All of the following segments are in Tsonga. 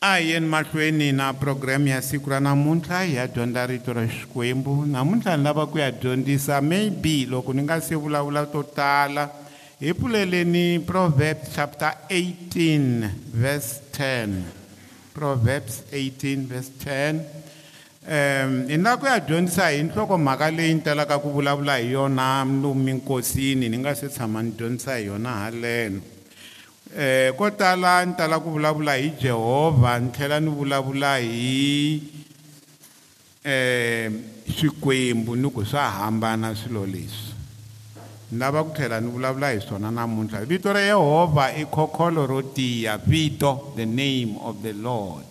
a hi yeni mahlweni na programe ya siku ra namuntlha hi ya dyondza rito ra xikwembu namuntlha ni lava ku ya dyondzisa maybe loko ni nga se vulavula to tala hi pfuleleni proverbs chapter 18 verse 10 proverbs 18 verse 10 um hi lava ku ya dyondzisa hi nhlokomhaka leyi ni talaka ku vulavula hi yona lomu minkosini ni nga se tshama ni dyondzisa hi yona haleno um eh, ko tala ni tala ku vulavula hi jehovha ni tlhela ni vulavula eh, hi um swikwembu ni ku swa hambana swilo leswi lava ku tlhela ni vulavula hi swona namuntlha vito ra yehovha i khokholo ro tiya vito the name of the lord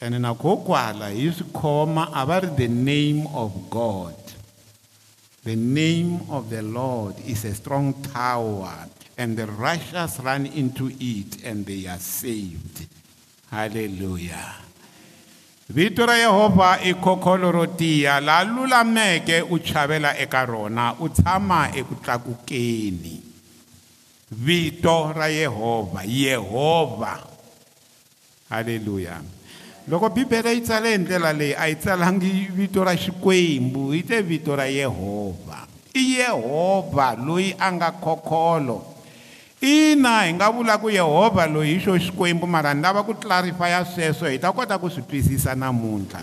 ene nakho kwala hi swi khoma a va ri the name of god the name of the lord is a strong tower and the righteous run into it and they are saved hallelujah vito ra yehovha i kokholo ro tiya la lulameke u chavela eka rona u tshama eku tlakukeni vito ra yehovha yehovha halleluya loko bibele yi tsale hi ndlela leyi a yi tsalangi vito ra xikwembu yi te vito ra yehovha i yehovha loyi a nga kokholo ina hi nga vula ku yehovha loyi hi xo xikwembu mara ni lava ku clarifya sweswo hi ta kota ku swi twisisa namuntlha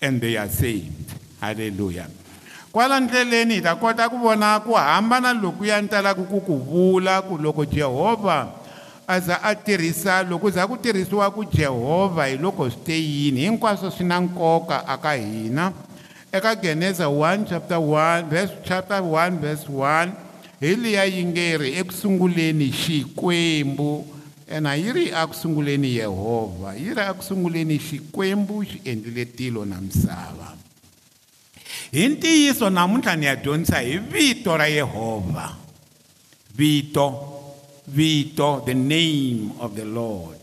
and they are saved hallelujah kwala ndleleni hi ta kota ku vona ku hambana loku ya ni talaka ku ku vula ku loko jehovha a za a tirhisa loko u za ku tirhisiwa ku jehovha hi loko swi te yini hinkwaswo swi na nkoka aka hina eka geneza 1 chapter 1 vese chapter 1 vese 1 hi liya yi nge ri ekusunguleni xikwembu ena yi ri ekusunguleni yehovha yi ri ekusunguleni xikwembu xi endlile tilo na misava hi ntiyiso namuntlha ni ya dyondzisa hi vito ra yehovha vito vito the name of the lord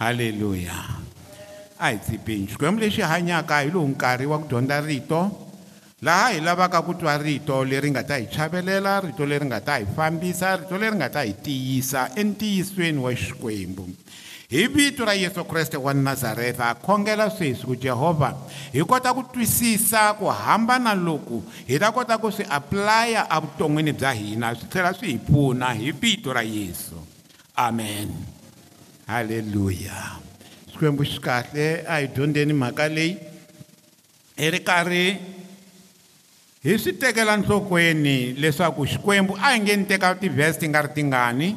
halleluya a hi tsipeni xikwembu lexi hanyaka hi lowu nkarhi wa ku dyondza rito laha hi lavaka ku twa rito leri nga ta hi chavelela rito leri nga ta hi fambisa rito leri nga ta hi tiyisa entiyisweni wa xikwembu hi vito ra yesu kreste wa nazareta khongela sweswi ku jehovha hi kota ku twisisa ku hambana loku hi ta kota ku swi aplaya evuton'wini bya hina swi tlhela swi hi pfuna hi vito ra yesu amen halleluya xikwembu xi kahle a hi dyondzeni mhaka leyi hi ri karhi hi swi tekela nhlokweni leswaku xikwembu a hi nge ni teka tivhesi ti nga ri tingani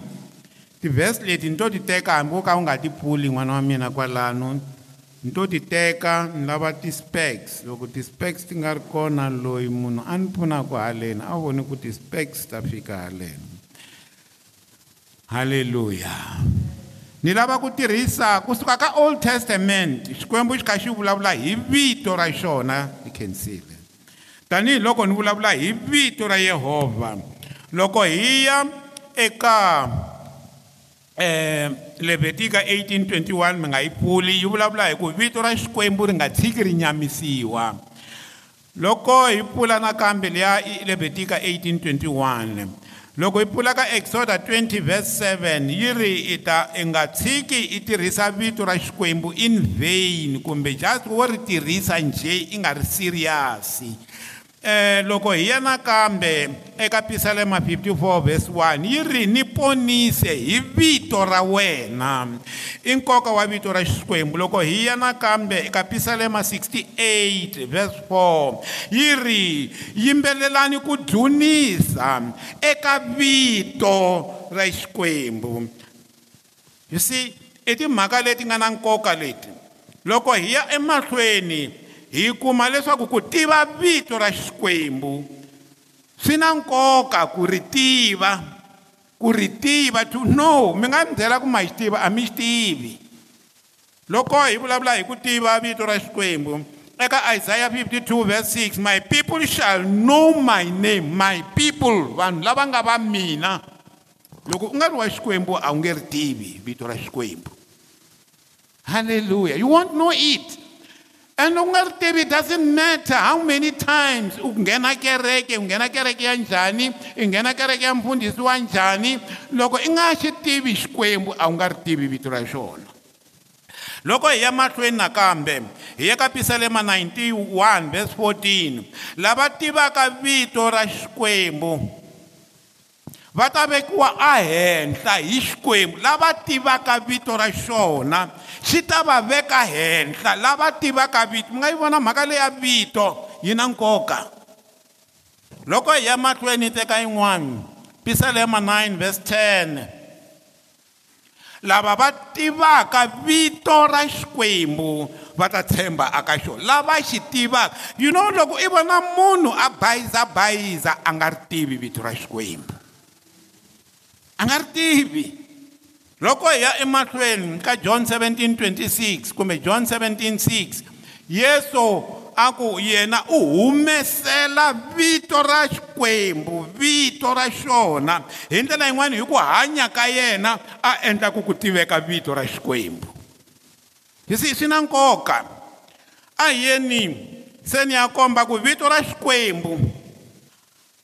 tivhesi leti ni to ti teka hambi wo ka wu nga ti pfuli n'wana wa mina kwalano ni to ti teka ni lava ti-specs loko ti-specs ti nga ri kona loyi munhu a ni pfunaka haleni a voni ku ti-specs ta fika haleni halleluya ni lava ku tirhisa kusuka ka old testament xikwembu xi kha xi vulavula hi vito ra xona ni khensile tanihiloko ni vulavula hi vito ra yehovha loko hi ya eka eh Levitika 18:21 mi nga yi pfuli yi vulavula hi ku vito ra Xikwembu ri nga tshiki ri nyamisiwa loko hi pfula nakambe leya Levitika 18:21 loko hi pfula ka Exoda 20 verse 7 yi ri i ta i nga tshiki i tirhisa vito ra Xikwembu in vain kumbe just wo ri tirhisa njhe i nga ri serious eh loko hi yena kambe eka Pisalema 54 verse 1 yi ri ni ponise hi vito ra wena i nkoka wa vito ra Xikwembu loko hi yena kambe eka Pisalema 68 verse 4 yi ri yimbelelani ku dzunisa eka vito ra Xikwembu you see i timhaka leti nga na nkoka leti loko hi ya emahlweni hi kuma leswaku ku tiva vito ra xikwembu swi na nkoka ku ri tiva ku ri tiva to know mi nga ni byela ku ma xi tiva a mi xi tivi loko hi vulavula hi ku tiva vito ra xikwembu eka isaya 52 verse 6 my people shall know my name my people vanhu lava nga va mina loko u nga ri wa xikwembu a wu nge ri tivi vito ra xikwembu halleluya you won't know it And u nga ri tivi it doesn't matter how many times u nghena kereke u nghena kereke ya njhani i nghena kereke ya mfundhisi wa njhani loko i nga xi tivi xikwembu a wu nga ri tivi vito ra xona loko hi ya mahlweni nakambe hi ya ka pisalema 91 verse 14 lava tivaka vito ra xikwembu va ta vekiwa ahenhla hi xikwembu lava tivaka vito ra xona swi ta va veka henhla lava tivaka vito mi nga yi vona mhaka leya vito yi na nkoka loko hi ya mahlweni teka yin'wani pisalema 9 verse 10 lava va tivaka vito ra xikwembu va ta tshemba aka xo lava xi tivaka you know loko i vona munhu a bayizabayiza a nga ri tivi vito ra xikwembu a nga ri tivi loko hi ya emahlweni ka john 1726 kumbe john 176 yesu a ku yena u humesela vito ra xikwembu vito ra xona hi ndlela yin'wana hi ku hanya ka yena a endlaku ku tiveka vito ra xikwembu yisi swi na nkoka a hi yeni se ni ya komba ku vito ra xikwembu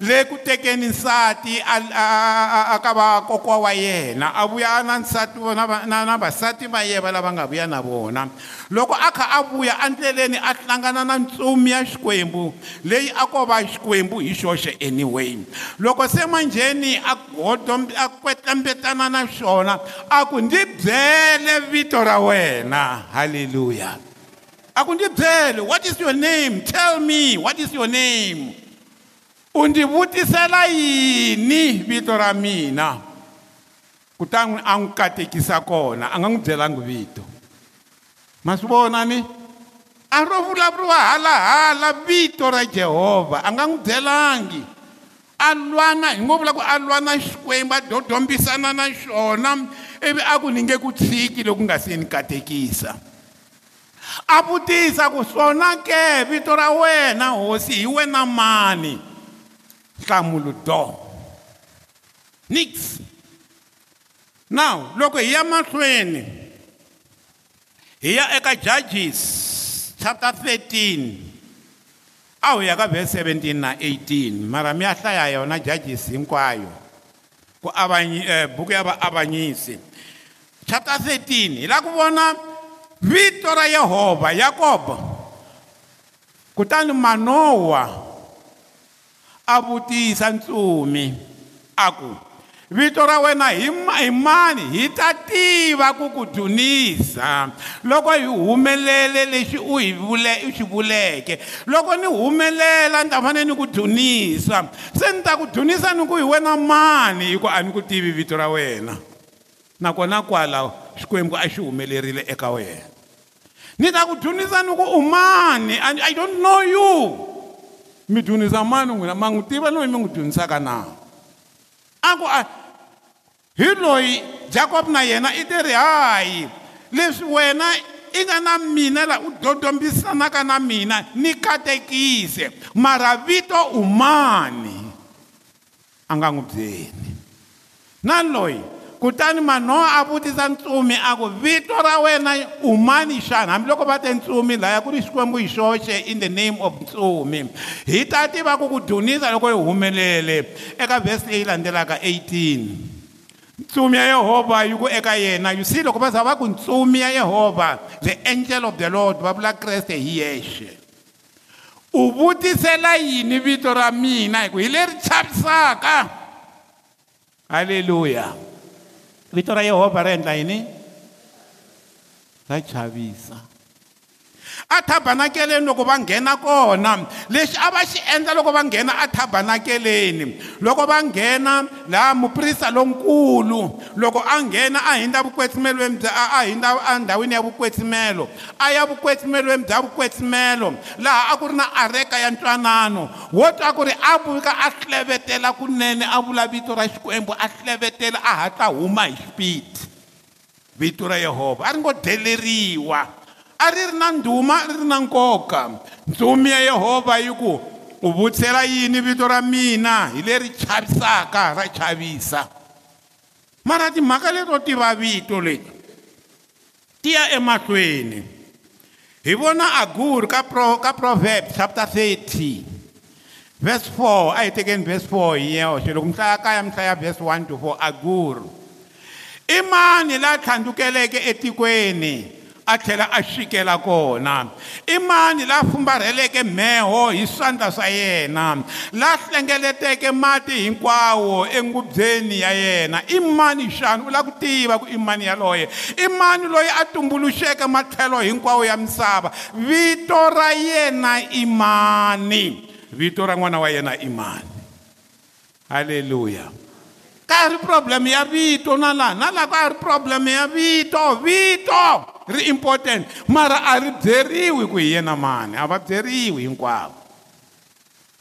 le ku tekeni nsati aka vakokwa wa yena a vuya a na nsati na na vasati va yeva lava nga vuya na vona loko a kha a vuya endleleni a hlangana na ntsumi ya xikwembu leyi a ko va xikwembu hi xoxe anyway loko se manjheni a godo a kwetlembetana na xona a ku ndzi byele vito ra wena halleluya a ku ndzi byele what is your name tell me what is your name u ndzi vutisela yini vito ra mina kutani a n'wi katekisa kona a nga n'wi byelanga vito ma swi vona ni a ro vulavuriwa halahala vito ra jehovha a nga n'wi byelangi a lwana hi ngo vula ku a lwana xikwembu a dodombisana na xona ivi a ku ni nge ku tshiki loko nga se ni katekisa a vutisa ku swona ke vito ra wena hosi hi wena mani hlamulo do niks now loko hi ya mahlweni hi ya eka judges chapter 13 a hu ya ka vhese 17 na 18 mara mi ya hlaya yona judges hinkwayo ku e, buku ya vaavanyisi chapter 13 hi la ku vona vito ra yehovha yakobo kutani manowa a vutisa ntsumi a ku vito ra wena hi hi mani hi ta tiva ku ku dzunisa loko hi humelele lexi u hi vule u xi vuleke loko ni humelela ni ta fanele ni ku dzunisa se ni ta ku dzunisa ni ku hi wena mani hi ku a ni ku tivi vito ra wena nakona kwalaho xikwembu a xi humelerile eka wena ni ta ku dzunisa ni ku u mani i don't know you mi dyondzisa mani n'wina ma n'wi tiva loyi mi n'wi dyondzisaka na a ku a hi loyi jakobo na yena i ti ri hayi leswi wena i nga na mina laha u dodombisanaka na mina ni katekise mara vito u mani a nga n'wi byeni na loyi kutani manho a vutisa ntsumi a ku vito ra wena u mani xana hambiloko va te ntsumi laya ku ri xikwembu hi xoxe in the name of ntsumi hi ta tiva ku ku dunisa loko hi humelele eka vhesi leyi landzelaka 18 ntsumi ya yehovha yi ku eka yena you see loko va za va ku ntsumi ya yehovha the angel of the lord va vula kreste hi yexe u vutisela yini vito ra mina hi ku hi leri chavisaka halleluya vito ra yehovha ra endla yini ra chavisa athabanakeleni loko va nghena kona lexi a va xi endla loko va nghena athabanakeleni loko va nghena laha muprista lonkulu loko a nghena a hindza vukwetsemelweni bya a hindza endhawini ya vukwetsimelo a ya vukwetsemelweni bya vukwetsimelo laha a ku ri na areka ya ntwanano wo twa ku ri a vuka a hlevetela kunene a vula vito ra xikwembu a hlevetela a hatla huma hi xipidi vito ra yehovha a ri ngo deleriwa a ri ri na ndhuma ri ri na nkoka ndzumi ya yehovha yi ku u vutisela yini vito ra mina hi leri chavisaka ra chavisa mara timhaka leto tiva vito leti ti ya emahlweni hi vona aguri ka, pro, ka proverbs chapter 30 vhese 4 a hi tekeni vhese 4 hi yoxe loko mihlaya kaya mihlaya vhese 1 to 4 aguri i mani laa tlhandzukeleke etikweni a tlhela a fikela kona i mani la fumbarheleke mheho hi swandla swa yena la hlengeleteke mati hinkwawo engubbyeni ya yena i mani xana u lava ku tiva ku i mani yaloye i mani loyi a tumbuluxeke matlhelo hinkwawo ya misava vito ra yena i mani vito ra n'wana wa yena i mani halleluya ka ri problem ya vito na laha na laha ka ri problem ya vito vito ri important mara a ri byeriwi ku hi yena mani a va byeriwi hinkwavo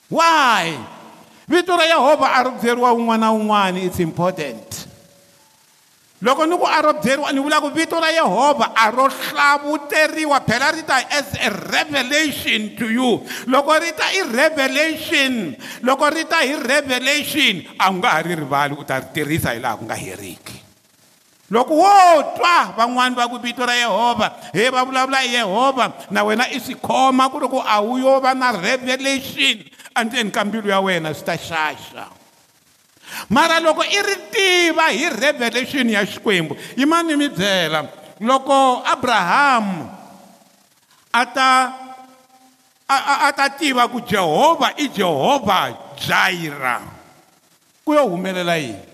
why vito ra yehovha a ri byeriwa wun'wana na wun'wana it's important loko ni ku a ro byeriwa ni vulaka vito ra yehovha a ro hlavuteriwa phela ri ta as a revelation to you loko ri ta i revelation loko ri ta hi revelation a wu nga ha ri rivali u ta ri tirhisa hi laha ku nga heriki loko wo twa van'wani va ku vito ra yehovha he va vulavula hi yehovha na wena i swi khoma ku ri ku a wu yo va na revelation endzeni ka mbilu ya wena swi ta xaxa -sha. mara loko i ri tiva hi revelation ya xikwembu yimani mi byela loko abrahamu a ta a, a, a ta tiva ku jehovha i jehovha jaira ku yo humelela yini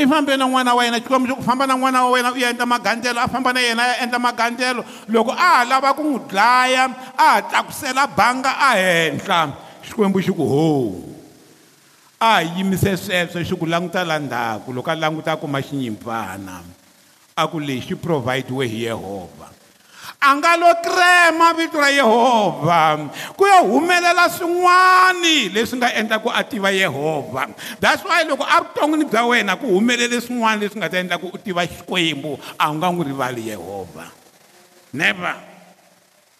i fambe na n'wana wa yena xikwembu xi ku famba na n'wana wa wena u ya endla magandzelo a famba na yena ya endla magandzelo loko a ha lava ku n'wi dlaya a ha tlakusela banga a henhla xikwembu xi ku hou a hi yimise sweswo xi ku languta la ndzhaku loko a languta a kuma xinyimpfana a ku lexi provhidiwe hi yehovha a nga lo krema vito ra yehovha ku yo humelela swin'wani leswi nga endlaku a tiva yehovha that's why loko a vuton'wini bya wena ku humelele swin'wana leswi nga ta endlaku u tiva xikwembu a wu nga n'wi rivali yehovha never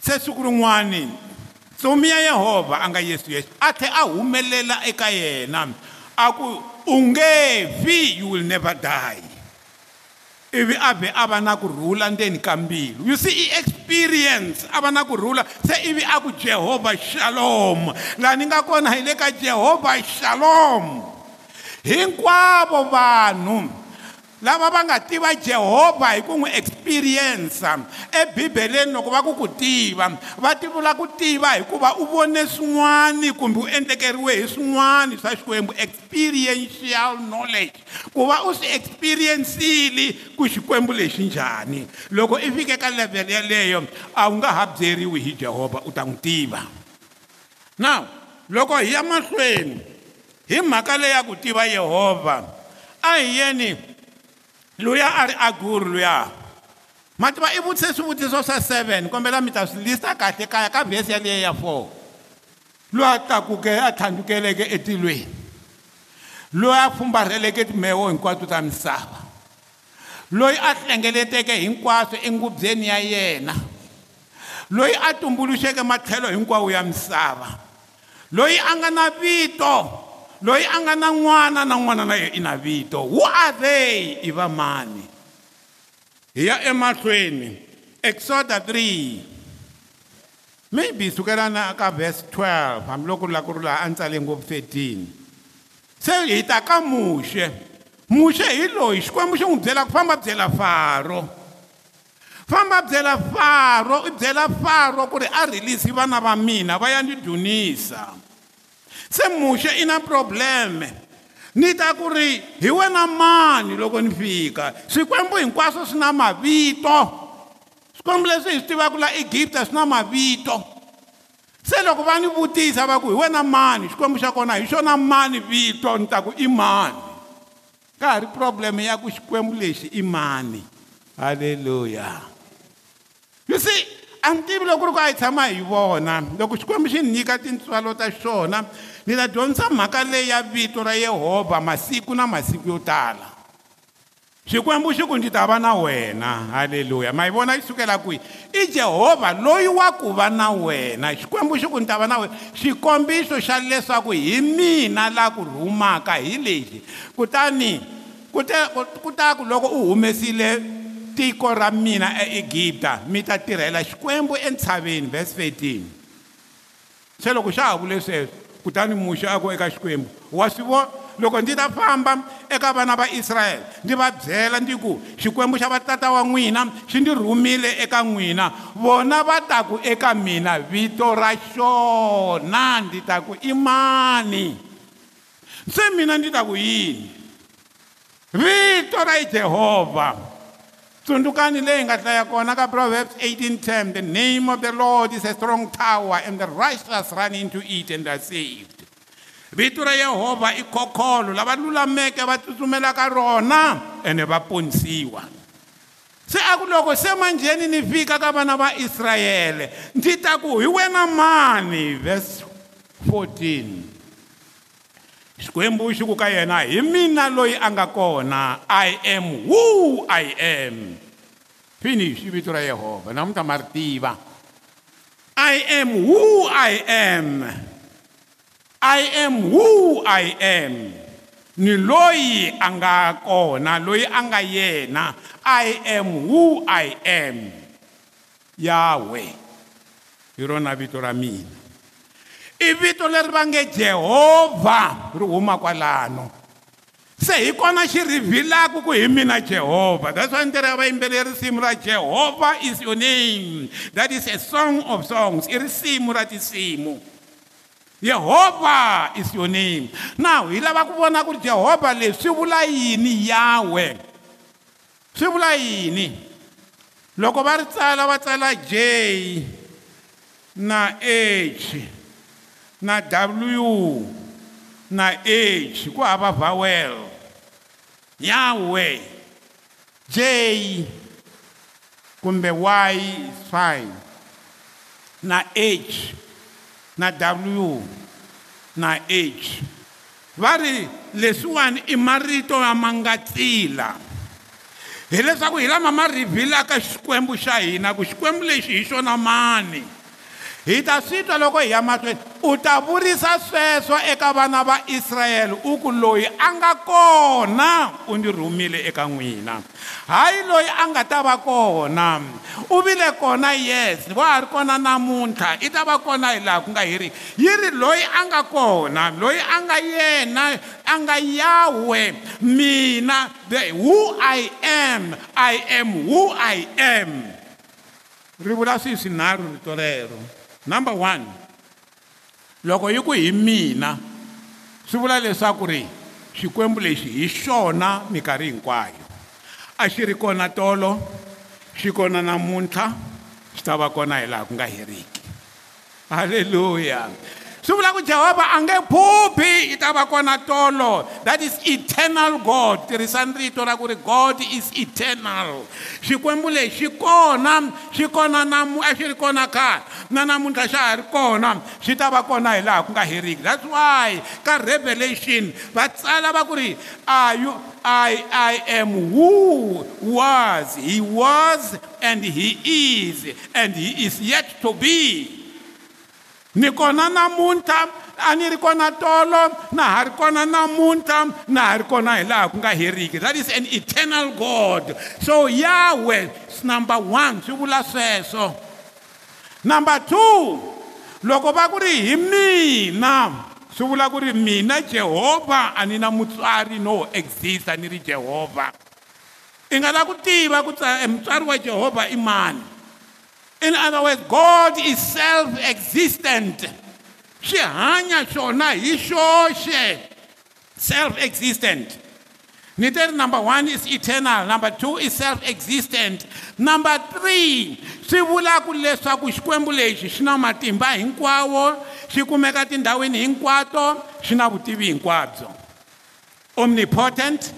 se siku rin'wani ntsumi ya yehovha a nga yesu yexe a tlhe a humelela eka yena a ku u nge fi you will never die ivi a vhe a va na ku rhula ndzeni ka mbilu you see i experience a va na ku rhula se ivi a ku jehovha shalom laha ni nga kona hi le ka jehovha shalom hinkwavo vanhu lava va nga tiva jehovha hi ku n'wi experiensa ebibeleni loko va ku ku tiva va tivula ku tiva hikuva u vone swin'wani kumbe u endlekeriwe hi swin'wani swa xikwembu experiential knowledge ku va u swi experiensile ku xikwembu lexi njhani loko i fike ka levhele yeleyo a wu nga ha byeriwi hi jehovha u ta n'wi tiva now loko hi ya mahlweni hi mhaka leyi ya ku tiva yehovha a hi yeni luya a ri aguru luya ma tiva i vutise swivutiso swa 7 kombela mi ta swi lista kahle kaya ka vhesi yaleyo ya 4 loyi a tlakuke a tlhandlukeleke etilweni loyi a fumbarheleke timhewo hinkwato ta misava loyi a hlengeleteke hinkwaswo engubyeni ya yena loyi a tumbuluxeke matlhelo hinkwawo ya misava loyi a nga na vito loyi a nga na n'wana na n'wana na i na vito who are they i va mani hi ya emahlweni exoda 3 maybe sukela na ka verse 12 hambiloko la ku ri laha a ni tsale ngopfu 13 se hi ta ka muxe muxe hi loyi xikwembu xi n'wi byela ku famba byela faro famba byela faro i byela faro ku ri a rhilisi vana va mina va ya ni dunisa se muxe i na probleme ni ta ku ri hi wena mani loko ni fika swikwembu hinkwaswo swi na mavito swikwembu leswi hi swi tivaka la egipta swi na mavito se loko va ni vutisa va ku hi wena mani xikwembu xa kona hi xona mani vito ni ta ku i mani ka ha ri problem ya ku xikwembu lexi i mani halleluya you see a ni tivi loko ri ku a hi tshama hi vona loko xikwembu xi nyika tintswalo ta xona ni ta dyondzisa mhaka leyi ya vito ra yehovha masiku na masiku yo tala xikwembu xi ku ndzi ta va na wena halleluya ma yi vona yi sukela kwihi i jehovha loyi wa ku va na wena xikwembu xi ku ndzi ta va na wena xikombiso xa leswaku hi mina la ku humaka hi lexi kutani ku ta ku ta ku loko u humesile tiko ra mina eegipta mi ta tirhela xikwembu entshaveni vhesi 13 se loko xa ha vule sweswo kutani muxa ako eka xikwembu wa swi vo loko ndzi ta famba eka vana va israyele ndzi va byela ndzi ku xikwembu xa vatata wa n'wina xi ndzi rhumile eka n'wina vona va taku eka mina vito ra xona ndzi ta ku i mani se mina ndzi ta ku yini vito ra jehovha Tundukani leyi nga hlaya kona ka Proverbs 18:10 the name of the Lord is a strong tower and the righteous run into it and are saved. Vito ra Yehovha i kokolo lava lulameke va tsutsumela ka rona ene va ponisiwa. Se aku loko se manjheni ni fika ka vana va Israyele ndzi ta ku hi wena mani verse 14 xikwembu xi ku ka yena hi mina loyi a nga kona i am who i am finish i vito ra yehovha na muta ma ri tiva i am who i am i am who i am ni loyi a nga kona loyi a nga yena i am who i am yahwe hi rona vito ra mina i vito leri va nge jehovha ri huma kwalano se hi kona xi rivhilaka ku hi mina jehovha that's wa ndzi ri ya vayimbeleri risimu ra jehovha is your name that is a song of songs i risimu ra tinsimu yehovha is your name now hi lava ku vona ku ri jehovha leswi swi vula yini yawe swi vula yini loko va ri tsala va tsala j na h na w na h ku hava vowel yawe j kumbe y fine na h na w na h va ri leswiwani i marito ya ma nga tsila hileswaku hi lama ma rivhilaka xikwembu xa hina ku xikwembu lexi hi xona mani hi ta swi twa loko hi ya mahlweni u ta vurisa sweswo eka vana va israyele u ku loyi a nga kona u ndzi rhumile eka n'wina hayi loyi a nga ta va kona u vile kona yes va ha ri kona namuntlha i ta va kona hi laha ku nga hiriki yi ri loyi a nga kona loyi a nga yena a nga yahwe mina the who i am i am who i am ri vula swihi swinharhu rito rero number one loko yi ku hi mina swi vula leswaku ri xikwembu lexi hi xona minkarhi hinkwayo a xi ri kona tolo xi kona namuntlha xi ta va kona hi laha ku nga heriki halleluya swivula ku jehovha a nge phuphi yi ta va kona tolo that is eternal god tirhisani rito ra ku ri god is eternal xikwembu lexi xi kona xi kona namu a xi ri kona khale na namuntlha xa ha ri kona xi ta va kona hi laha ku nga heriki that's why ka revelation va tsala va ku ri ayo i i am who was he was and he is and he is yet to be ni kona namuntlha a ni ri kona tolo na ha ri kona namuntlha na ha ri kona hi laha ku nga heriki that is an eternal god so yahwe number one swi vula sweswo number two loko va ku ri hi mina swi vula ku ri mina jehovha a ni na mutswari no exista ni ri jehovha i nga lava ku tiva ku e mutswari wa jehovha i mani in other words god is self existent xi hanya xona hi xoxe self existent ni teri number one is eternal number two is self existent number three swi vulaku leswaku xikwembu lexi xi na matimba hinkwawo xi kumeka tindhawini hinkwato xi na vutivi hinkwabyo omnipotent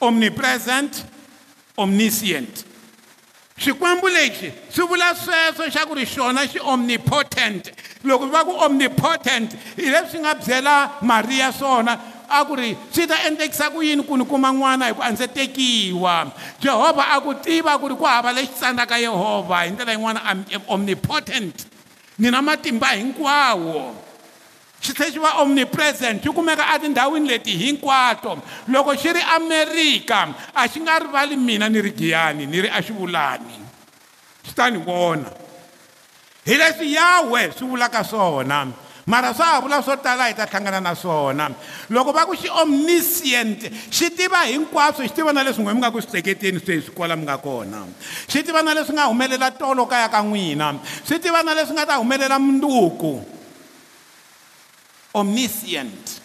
omnipresent omniscient xikwembu lexi swi vula sweswo xa ku ri xona xi omnipotent loko va ku omnipotent hi leswi nga byela mariya swona a ku ri swi ta endlekisa ku yini ku ni kuma n'wana hi ku a ndzi tekiwa jehovha a ku tiva ku ri ku hava lexi tsandzaka yehovha hi ndlela yin'wana am omnipotent ni na matimba hinkwawo xi tlhela xi va omnipresent xi kumeka atindhawini leti hinkwato loko xi ri amerika a xi nga rivali mina ni ri giyani ni ri a xi vulani xi ta ni vona hi leswi yahwe swi vulaka swona mara swa ha vula swo tala hi ta hlangana na swona loko va ku xi omniscient xi tiva hinkwaswo xi tiva na leswi n'we mi nga ku switeketeni sweswi kwala mi nga kona xi tiva na leswi nga humelela tolo kaya ka n'wina swi tiva na leswi nga ta humelela munduku omniscient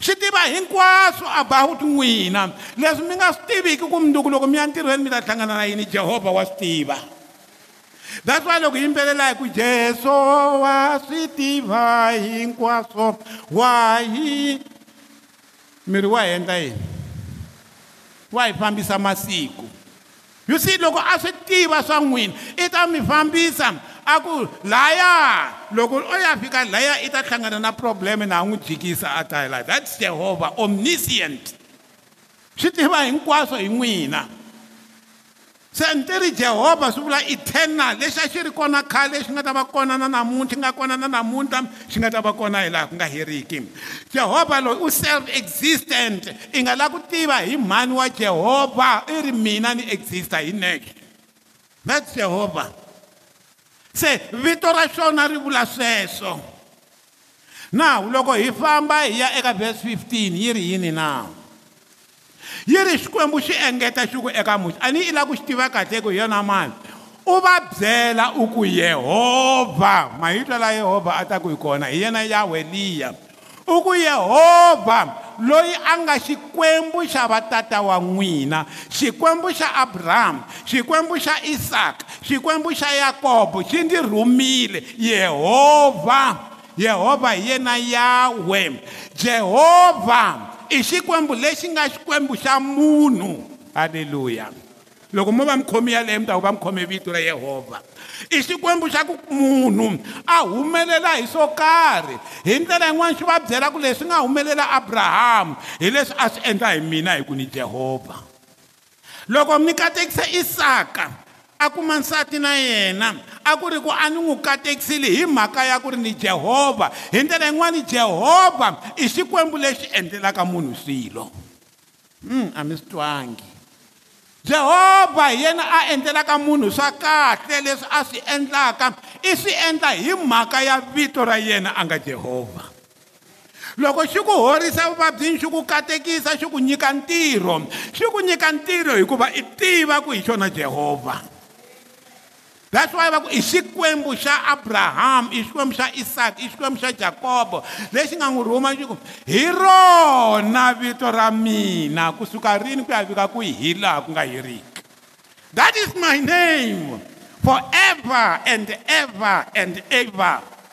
swi tiva hinkwaswo about n'wina leswi mi nga swi tiviki ku munduku loko mi ya ntirhweni mi ta hlangana na yini jehovha wa swi tiva that's why loko yimbelela hi ku jeso wa swi tiva hinkwaswo wa hi miri wa hi endla yini wa hi fambisa masiku you see loko a swi tiva swa n'wina i ta mi fambisa a ku laya loko o ya fika laya i ta hlangana na problem na n'wi jikisa a ta hela that's jehovha omniscient swi tiva hinkwaswo hi n'wina se ni ti ri jehovha swi vula eternal lexi a xi ri kona khale xi nga ta va kona na namuntlha xi nga kona na namuntlha xi nga ta va kona hi laha ku nga heriki jehovha loyi u self existent i nga lava ku tiva hi mhani wa jehovha i ri mina ni exista hi nexe that's jehovha se vito ra xona ri vula sweswo now loko hi famba hi ya eka verse 15 yi ri yini na yi ri xikwembu xi engeta xi ku eka muxi a ni i lava ku xi tiva kahle ku hi yona mani u va byela u ku yehovha mahitwa la yehovha a ta ku hi kona hi yena yahwe liya uku Yehova loyi anga xikwembu xa vatata wa nwina xikwembu xa Abraham xikwembu xa Isaac xikwembu xa Jacob xindi rhumile Yehova Yehova yena yawe Jehova i xikwembu lexi nga xikwembu xa munhu haleluya loko mo va mukhomi yaleyo mi ta ku va mukhome vito ra yehovha i xikwembu xa ku munhu a humelela hi swo karhi hi ndlela yin'wana xi va byela ku leswi nga humelela abrahamu hi leswi a swi endla hi mina hi ku ni jehovha loko mi katekisa isaka a kuma nsati na yena a ku ri ku a ni n'wi katekisile hi mhaka ya ku ri ni jehovha hi ndlela yin'wani jehovha i xikwembu lexi endlelaka munhu swilo mm a mi swi twangi jehovha hi yena a endlelaka munhu swa kahle leswi a swi endlaka i swi endla hi mhaka ya vito ra yena a nga jehovha loko xi ku horisa vuvabyini xi ku katekisa xi ku nyika ntirho xi ku nyika ntirho hikuva i tiva ku hi xona jehovha that's why va ku i xikwembu xa abrahamu i xikwembu xa isaka i xikwembu xa jakobo lexi nga n'wi rhuma xi ku hi rona vito ra mina kusuka rini ku ya vika ku hi laha ku nga heriki that is my name forever and ever and ever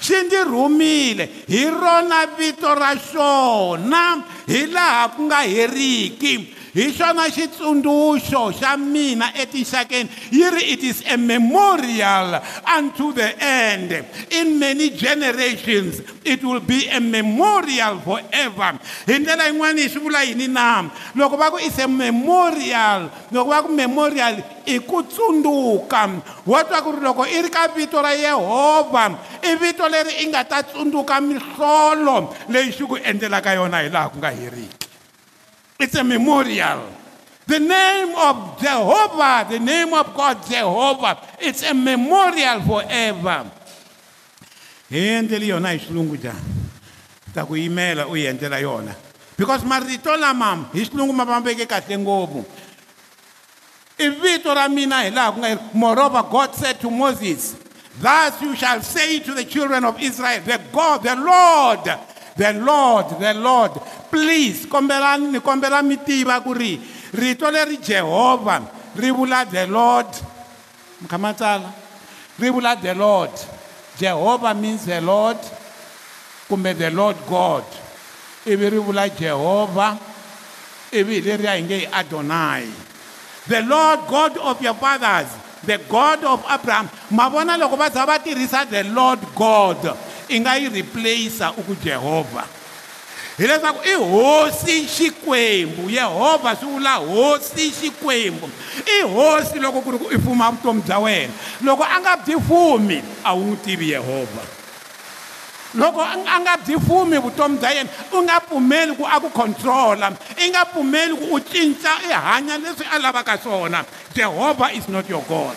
xi ndzi rhumile hi rona vito ra xona hi laha ku nga heriki hi xona xitsundzuxo xa mina etinxakeni yi ri it is a memorial unto the end in many generations it will be a memorial forever hi ndlela yin'wana yi swi vula yini na loko va ku is a memorial loko va ku memorial i ku tsundzuka wa twa ku ri loko i ri ka vito ra yehovha i vito leri i nga ta tsundzuka mihlolo leyi xi ku endlelaka yona hi laha ku nga heriki It's a memorial. The name of Jehovah, the name of God, Jehovah, it's a memorial forever. endle yona hi xilungu jana ta ku yimela yona because marito lama mam, xilungu ma vambeke kahle ngopfu i ra mina hi laha ku nga moreover god said to moses thus you shall say to the children of israel the god the lord the lord the lord please kombela ni kombela mitiva ku ri rito leri jehovha ri vula the lord mukha matsala ri vula the lord jehovha means the lord kumbe the lord god ivi ri vula jehovha ivi hi leri a hi nge hi adonai the lord god of your fathers the god of abraham ma vona loko va za va tirhisa the lord god i nga yi replacer u ku jehovha hileswaku i hosi xikwembu yehovha swi vula hosi xikwembu i hosi loko ku ri ku i fuma vutomi bya wena loko a nga byi fumi a wu n'wi tivi yehovha loko a nga byi fumi vutomi bya yena u nga pfumeli ku a ku control-a i nga pfumeli ku u cinca i e hanya leswi a lavaka swona jehovha is not your god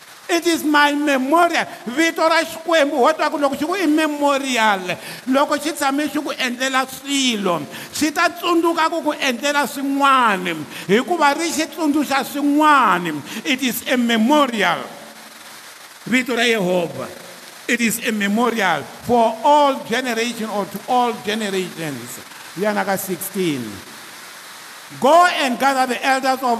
it is my memorial vito ra xikwembu ho twa ku loko xi ku i memorial loko xi tshame xi ku endlela swilo xi ta tsundzuka ku ku endlela swin'wana hikuva ri xi tsundzuxa swin'wana it is a memorial vito ra yehovha it is a memorial for all generation or to all generations yana ka 16 go and gather the elders of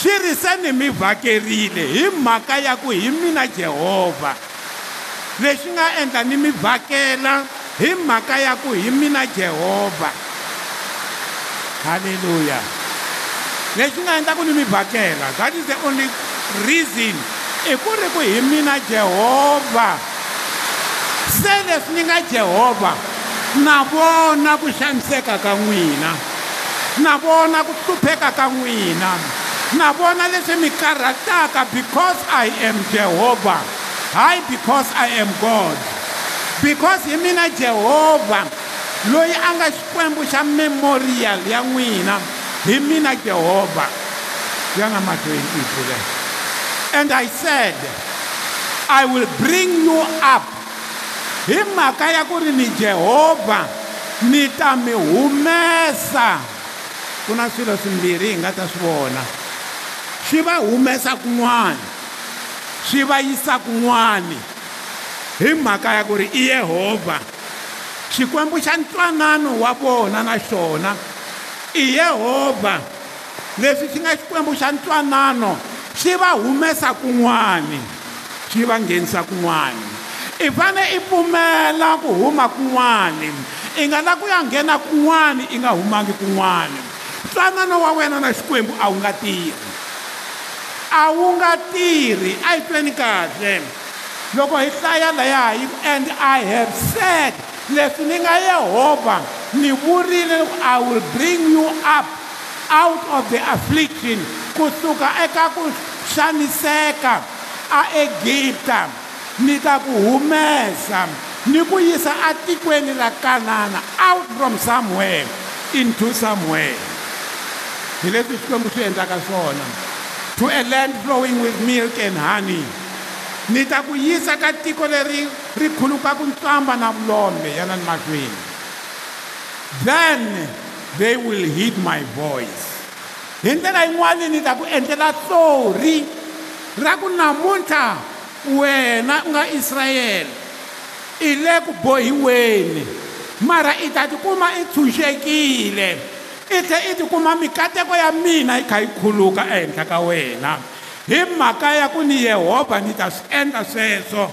swi ri se ni mi vhakerile hi mhaka ya ku hi mina jehovha leswi nga endla ni mi vhakela hi mhaka ya ku hi mina jehovha halleluya leswi nga endla ku ni mi vhakela that is the only reason i ku ri ku hi mina jehovha se leswi ni nga jehovha na vona ku xaniseka ka n'wina na vona ku hlupheka ka n'wina na vona leswi mi karhataka because i am jehovha hayi because i am god because hi mina jehovha loyi a nga xikwembu xa memorial ya n'wina hi mina jehovha ya nga matweni ipule and i said i will bring you up hi mhaka ya ku ri ni jehovha ni ta mi humesa ku na swilo swimbirhi hi nga ta swi vona swi va humesa kun'wana swi va yisa kun'wana hi mhaka ya ku ri i yehovha xikwembu xa ntwanano wa vona naxona i yehovha leswi xi nga xikwembu xa ntwanano xi va humesa kun'wana xi va nghenisa kun'wana i fane i pfumela ku huma kun'wana i nga lava ku ya nghena kun'wana i nga humangi kun'wana ntwanano wa wena na xikwembu a wu nga tirhi a wu nga tirhi a hi tweni kahle loko hi hlaya laya hi ku and i have said leswi ni nga yehovha ni vurile loko i will bring you up out of the affliction kusuka eka ku xaniseka aegipta ni ta ku humesa ni ku yisa atikweni ra kanana out from somewhere into somewhere hi leswi xikwembu swi endlaka swona so to a land flowing with milk and honey ni ta ku yisa ka tiko leri ri khulukaka ntswamba na vulombe ya nani mahlweni then they will heed my voice hi ndlela yin'wani ni ta ku endlela hlori ra ku namuntlha wena u nga israyele i le ku bohiweni mara i ta tikuma i tshunxekile e ite iti kuma mikateko ya mina yi kha yi khuluka ehenhla ka wena hi mhaka ya ku ni yehovha ni ta swi endla sweswo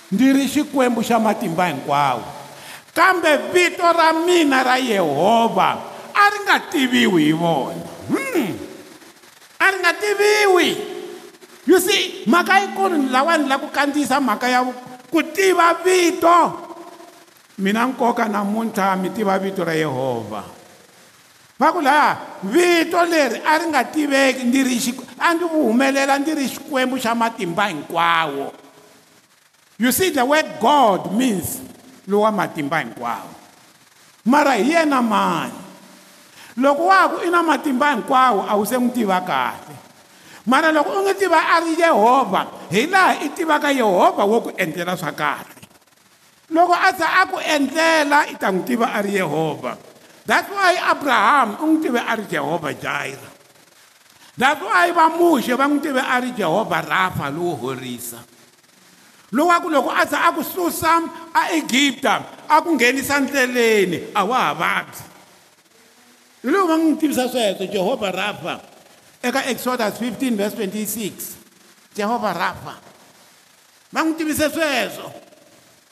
Ndiri shikwembu shama timba nkwawo kambe vito ra mina ra yehovha a ri nga tiviwi hi vona hmm. a ri nga tiviwi you see mhaka yikulu lawa ni la ku kandziyisa mhaka ya ku tiva vito mina nkoka namuntlha mi tiva vito ra yehovha va ku laya vito leri a ri nga tiveki ni ri a ndzi vuhumelela ni ri xikwembu xa matimba hinkwawo you see the word god means lowa matimba hinkwawo mara hi yena mani loko wa ha ku i na matimba hinkwawo a wu se n'wi tiva kahle mara loko u n'wi tiva a ri yehovha hi laha i tivaka yehovha wo ku endlela swa kahle loko a za a ku endlela i ta n'wi tiva a ri yehovha that's why abrahamu u n'wi tive a ri jehovha jaira that's why va muxe va n'wi tive a ri jehovha rafa lowo horisa loko a ku loko a za a ku susa a egipta a ku nghenisa ndleleni a wa ha vabyi hi loko va n'wi tivisa sweswo jehovha rafa eka exodus 15 verse 26 jehovha rafa va n'wi tivise sweswo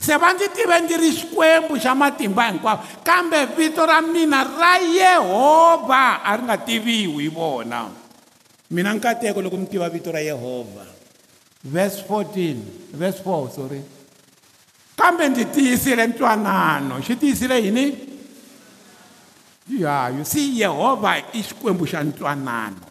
se va ndzi tive ndzi ri xikwembu xa matimba hinkwavo kambe vito ra mina ra yehovha a ri nga tiviwi hi vona mina nkateko loko mi tiva vito ra yehovha verse 14 verse 4 sorry kambe ndzi tiyisile ntwanano xi tiyisile yini ya yu si yehovha i xikwembu xa ntwanano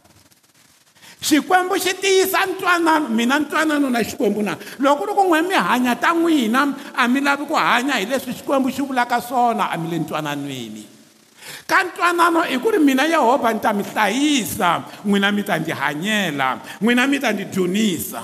xikwembu xi tiyisa ntwanano mina ntwanano na xikwembu na loko ku ri ku n'we mi hanya ta n'wina a mi lavi ku hanya hi leswi xikwembu xi vulaka swona a mi le ntwananweni ka ntwanano i ku ri mina yehovha ni ta mi hlayisa n'wina mi ta ndzi hanyela n'wina mi ta ndzi dyonisa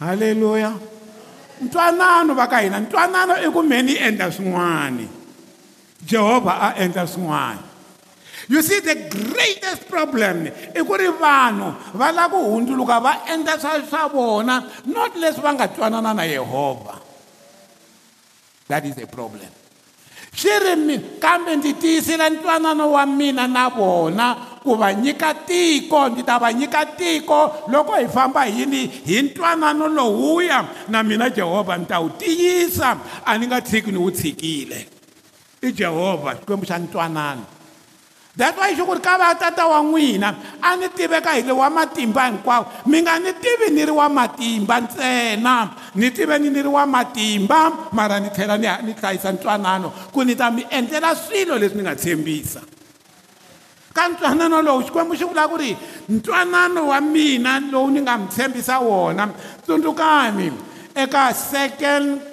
halleluya ntwanano va ka hina ntwanano i ku mheni yi endla swin'wana jehovha a endla swin'wana you see the greatest problem i ku ri vanhu va lava ku hundzuluka va endla swa swa vona not leswi va nga twanana na yehovha that is a problem swi ri mina kambe ndzi tiyisela ntwanano wa mina na vona ku va nyika tiko ndzi ta va nyika tiko loko hi famba hini hi ntwanano lowuya na mina jehovha ni ta wu tiyisa a ni nga tshiki ni wu tshikile i jehovha xikwembu xa ntwanano that wy xo ku ri ka va tata wa n'wina a ni tiveka hi le wa matimba hinkwawo mi nga ni tivi ni ri wa matimba ntsena ni tive ni ni ri wa matimba mara ni tlhela ni ni hlayisa ntwanano ku ni ta mi endlela swilo leswi ni nga tshembisa ka ntwanano lowu xikwembu xi vula ku ri ntwanano wa mina lowu ni nga mi tshembisa wona tsundzukani eka second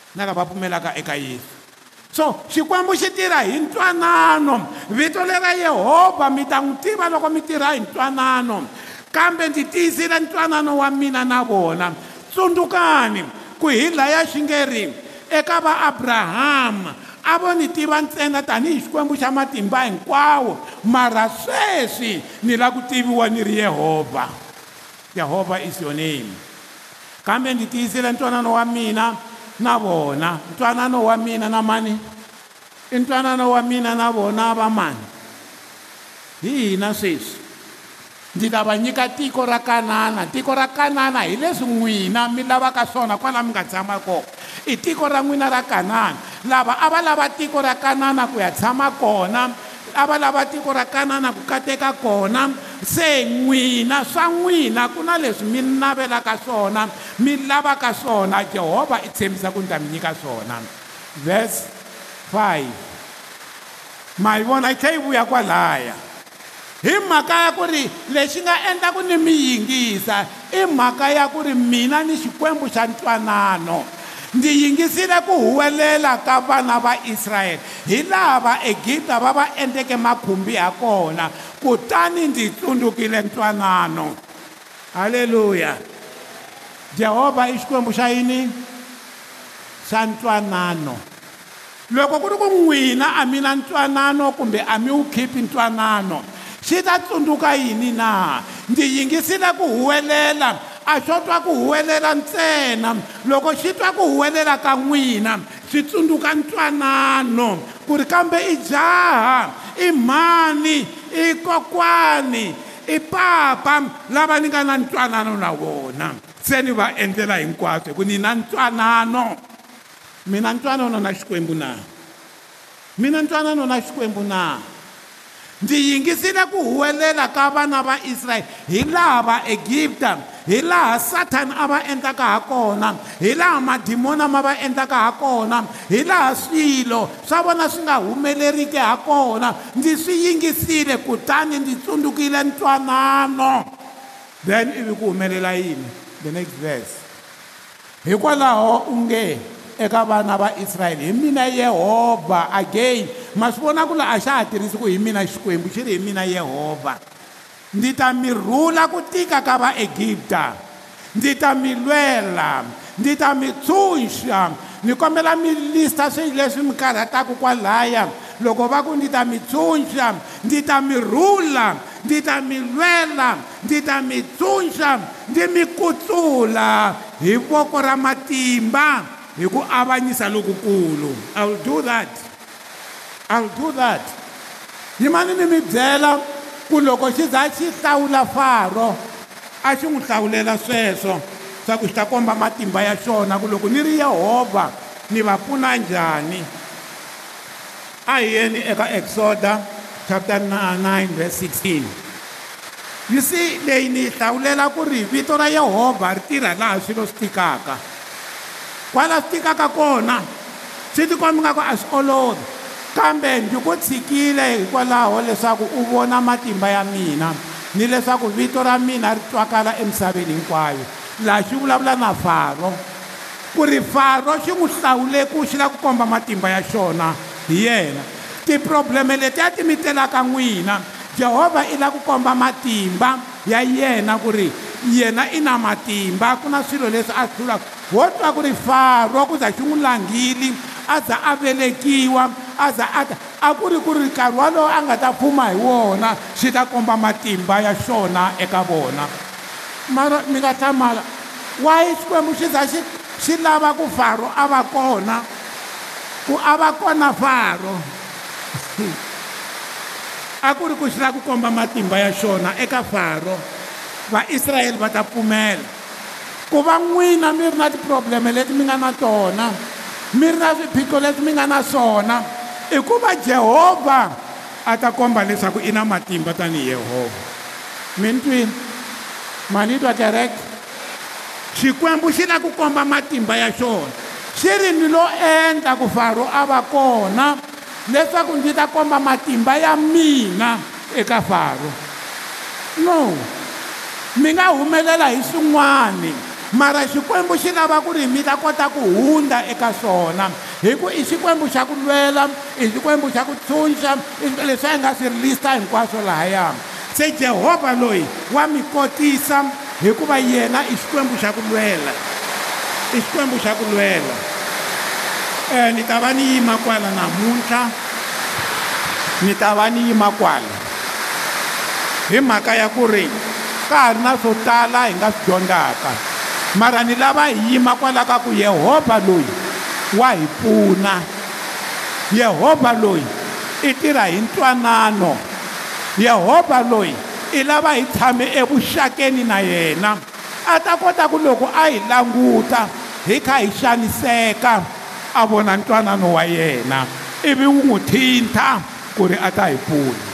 Naka vapumelaka eka yisa. so xikwembu xi tirha hi ntwanano vito lera yehovha mi ta n'wi tiva loko mi tirha hi ntwanano kambe ndzi tiyisile ntwanano wa mina na vona tsundzukani ku hi laya xi nge ri eka vaabrahama a vo ni tiva ntsena tanihi xikwembu xa matimba hinkwawo mara sweswi ni lava ku tiviwa ni ri yehovha yehovha is your name kambe ndzi tiyisile ntwanano wa mina na vona ntwanano wa mina na mani i ntwanano wa mina na vona va mani hi hina sweswi ndzi ta va nyika tiko ra kanana tiko ra kanana hi leswi n'wina mi lavaka swona kwala mi nga tshama kona i tiko ra n'wina ra kanana lava a va lava tiko ra kanana ku ya tshama kona a va lava tiko ra kanana ku kateka kona se n'wina swa n'wina ku na leswi mi navelaka swona mi lavaka swona jehovha i tshembisa ku ni ta mi nyika swona verse 5 ma yi vona yi tlhe yi vuya kwalaya hi mhaka ya ku ri lexi nga endlaku ni mi yingisa i mhaka ya ku ri mina ni xikwembu xa ntwanano ndzi yingisile ku huwelela ka vana va israyele hi laha vaegipta va va endleke makhumbi ha kona kutani ndzi tsundzukile ntwanano halleluya jehovha i xikwembu xa yini xa ntwanano loko ku ri ku n'wina a mi na ntwanano kumbe a mi wu khipi ntwanano xi ta tsundzuka yini na ndzi yingisile ku huwelela a swo twa ku huwelela ntsena loko xi twa ku huwelela ka n'wina swi tsundzuka ntwanano ku ri kambe i jaha i mhani i kokwani i papa lava ni nga na ntwanano na vona se ni va endlela hinkwaswo hi ku ni na ntwanano mina ntwanano na xikwembu na mina ntwanano na xikwembu na, mina, ntwanano, na ndzi yingisile ku huwelela ka vana va israyele hi laha vaegipta hi laha sathani a va endlaka ha kona hi laha madimona ma va endlaka ha kona hi laha swilo swa vona swi nga humeleriki ha kona ndzi swi yingisile kutani ndzi tsundzukile ntwanano then ivi ku humelela yini the next verse hikwalaho u nge eka vana va israyele hi mina yehovha again ma swi vona ku la a xa ha tirhisi ku hi mina xikwembu xi ri hi mina yehovha ndzi ta mi rhula ku tika ka vaegipta ndzi ta mi lwela ndzi ta mi tshunxa ni kombela mi lista swilo leswi mi karhataka kwalaya loko va ku ndzi ta mi tshunxa ndzi ta mi rhula ndzi ta mi lwela ndzi ta mi tshunxa ndzi mi kutsula hi voko ra matimba hi ku avanyisa lokukulu i'll do that i'll do that yimani ni mi byela ku loko xi za xi hlawula faro a xi n'wi hlawulela sweswo swa ku xi ta komba matimba ya xona ku loko ni ri yehovha ni va pfuna njhani a hi yeni eka exoda chapter 9 verse 16 yi see leyi ni yi hlawulela ku ri vito ra yehovha ri tirha laha swilo swi tikaka kwala swi fikaka kona swi tikombingaku a swi olovi kambe ndzi ku tshikile hikwalaho leswaku u vona matimba ya mina ni leswaku vito ra mina ri twakala emisaveni hinkwayo laha xi vulavula na faro ku ri faro xi n'wi hlawuleku xi lava ku komba matimba ya xona hi yena tiprobleme leti ya timitelaka n'wina jehovha i lava ku komba matimba ya yena ku ri yena i na matimba ku na swilo leswi a hlulaka wo twa ku ri faro ku za xi n'wi langile a za a velekiwa a za a ta a ku ri ku ri nkarhi walowo a nga ta pfuma hi wona xi ta komba matimba ya xona eka vona mara mi nga hlamala wayi xikwembu xi za xi xi lava ku faro a va kona ku a va kona faro a ku ri ku xi lava ku komba matimba ya xona eka faro vaisrayele va ta pfumela ku va n'wina mi ri na tiprobleme leti mi nga na tona mi ri na swiphiqo leti mi nga na swona i ku va jehovha a ta komba leswaku i na matimba tanihi yehovha mintwini mani twa kereke xikwembu xi la ku komba matimba ya xona xi ri ni lo endla ku faro a va kona leswaku ndzi ta komba matimba ya mina eka faro no mi nga humelela hi swin'wani mara xikwembu xi lava ku ri mi ta kota ku hundza eka swona hikuva i xikwembu xa ku lwela i xikwembu xa ku tshunxa i leswi a hi nga swi rilista hinkwaswo lahaya se jehovha loyi wa mi kotisa hikuva yena i xikwembu xa ku lwela i xikwembu xa ku lwela um ni ta va ni yima kwala namuntlha ni ta va ni yima kwala hi mhaka ya ku ri ka ha ri na swo tala hi nga swi dyondzaka mara ni lava hi yima kwala ka ku yehovha loyi wa hi pfuna yehovha loyi i tirha hi ntwanano yehovha loyi i lava hi tshame evuxakeni na yena a ta kota ku loko a hi languta hi kha hi xaniseka a vona ntwanano wa yena ivi wu n'wi thinta ku ri a ta hi pfuna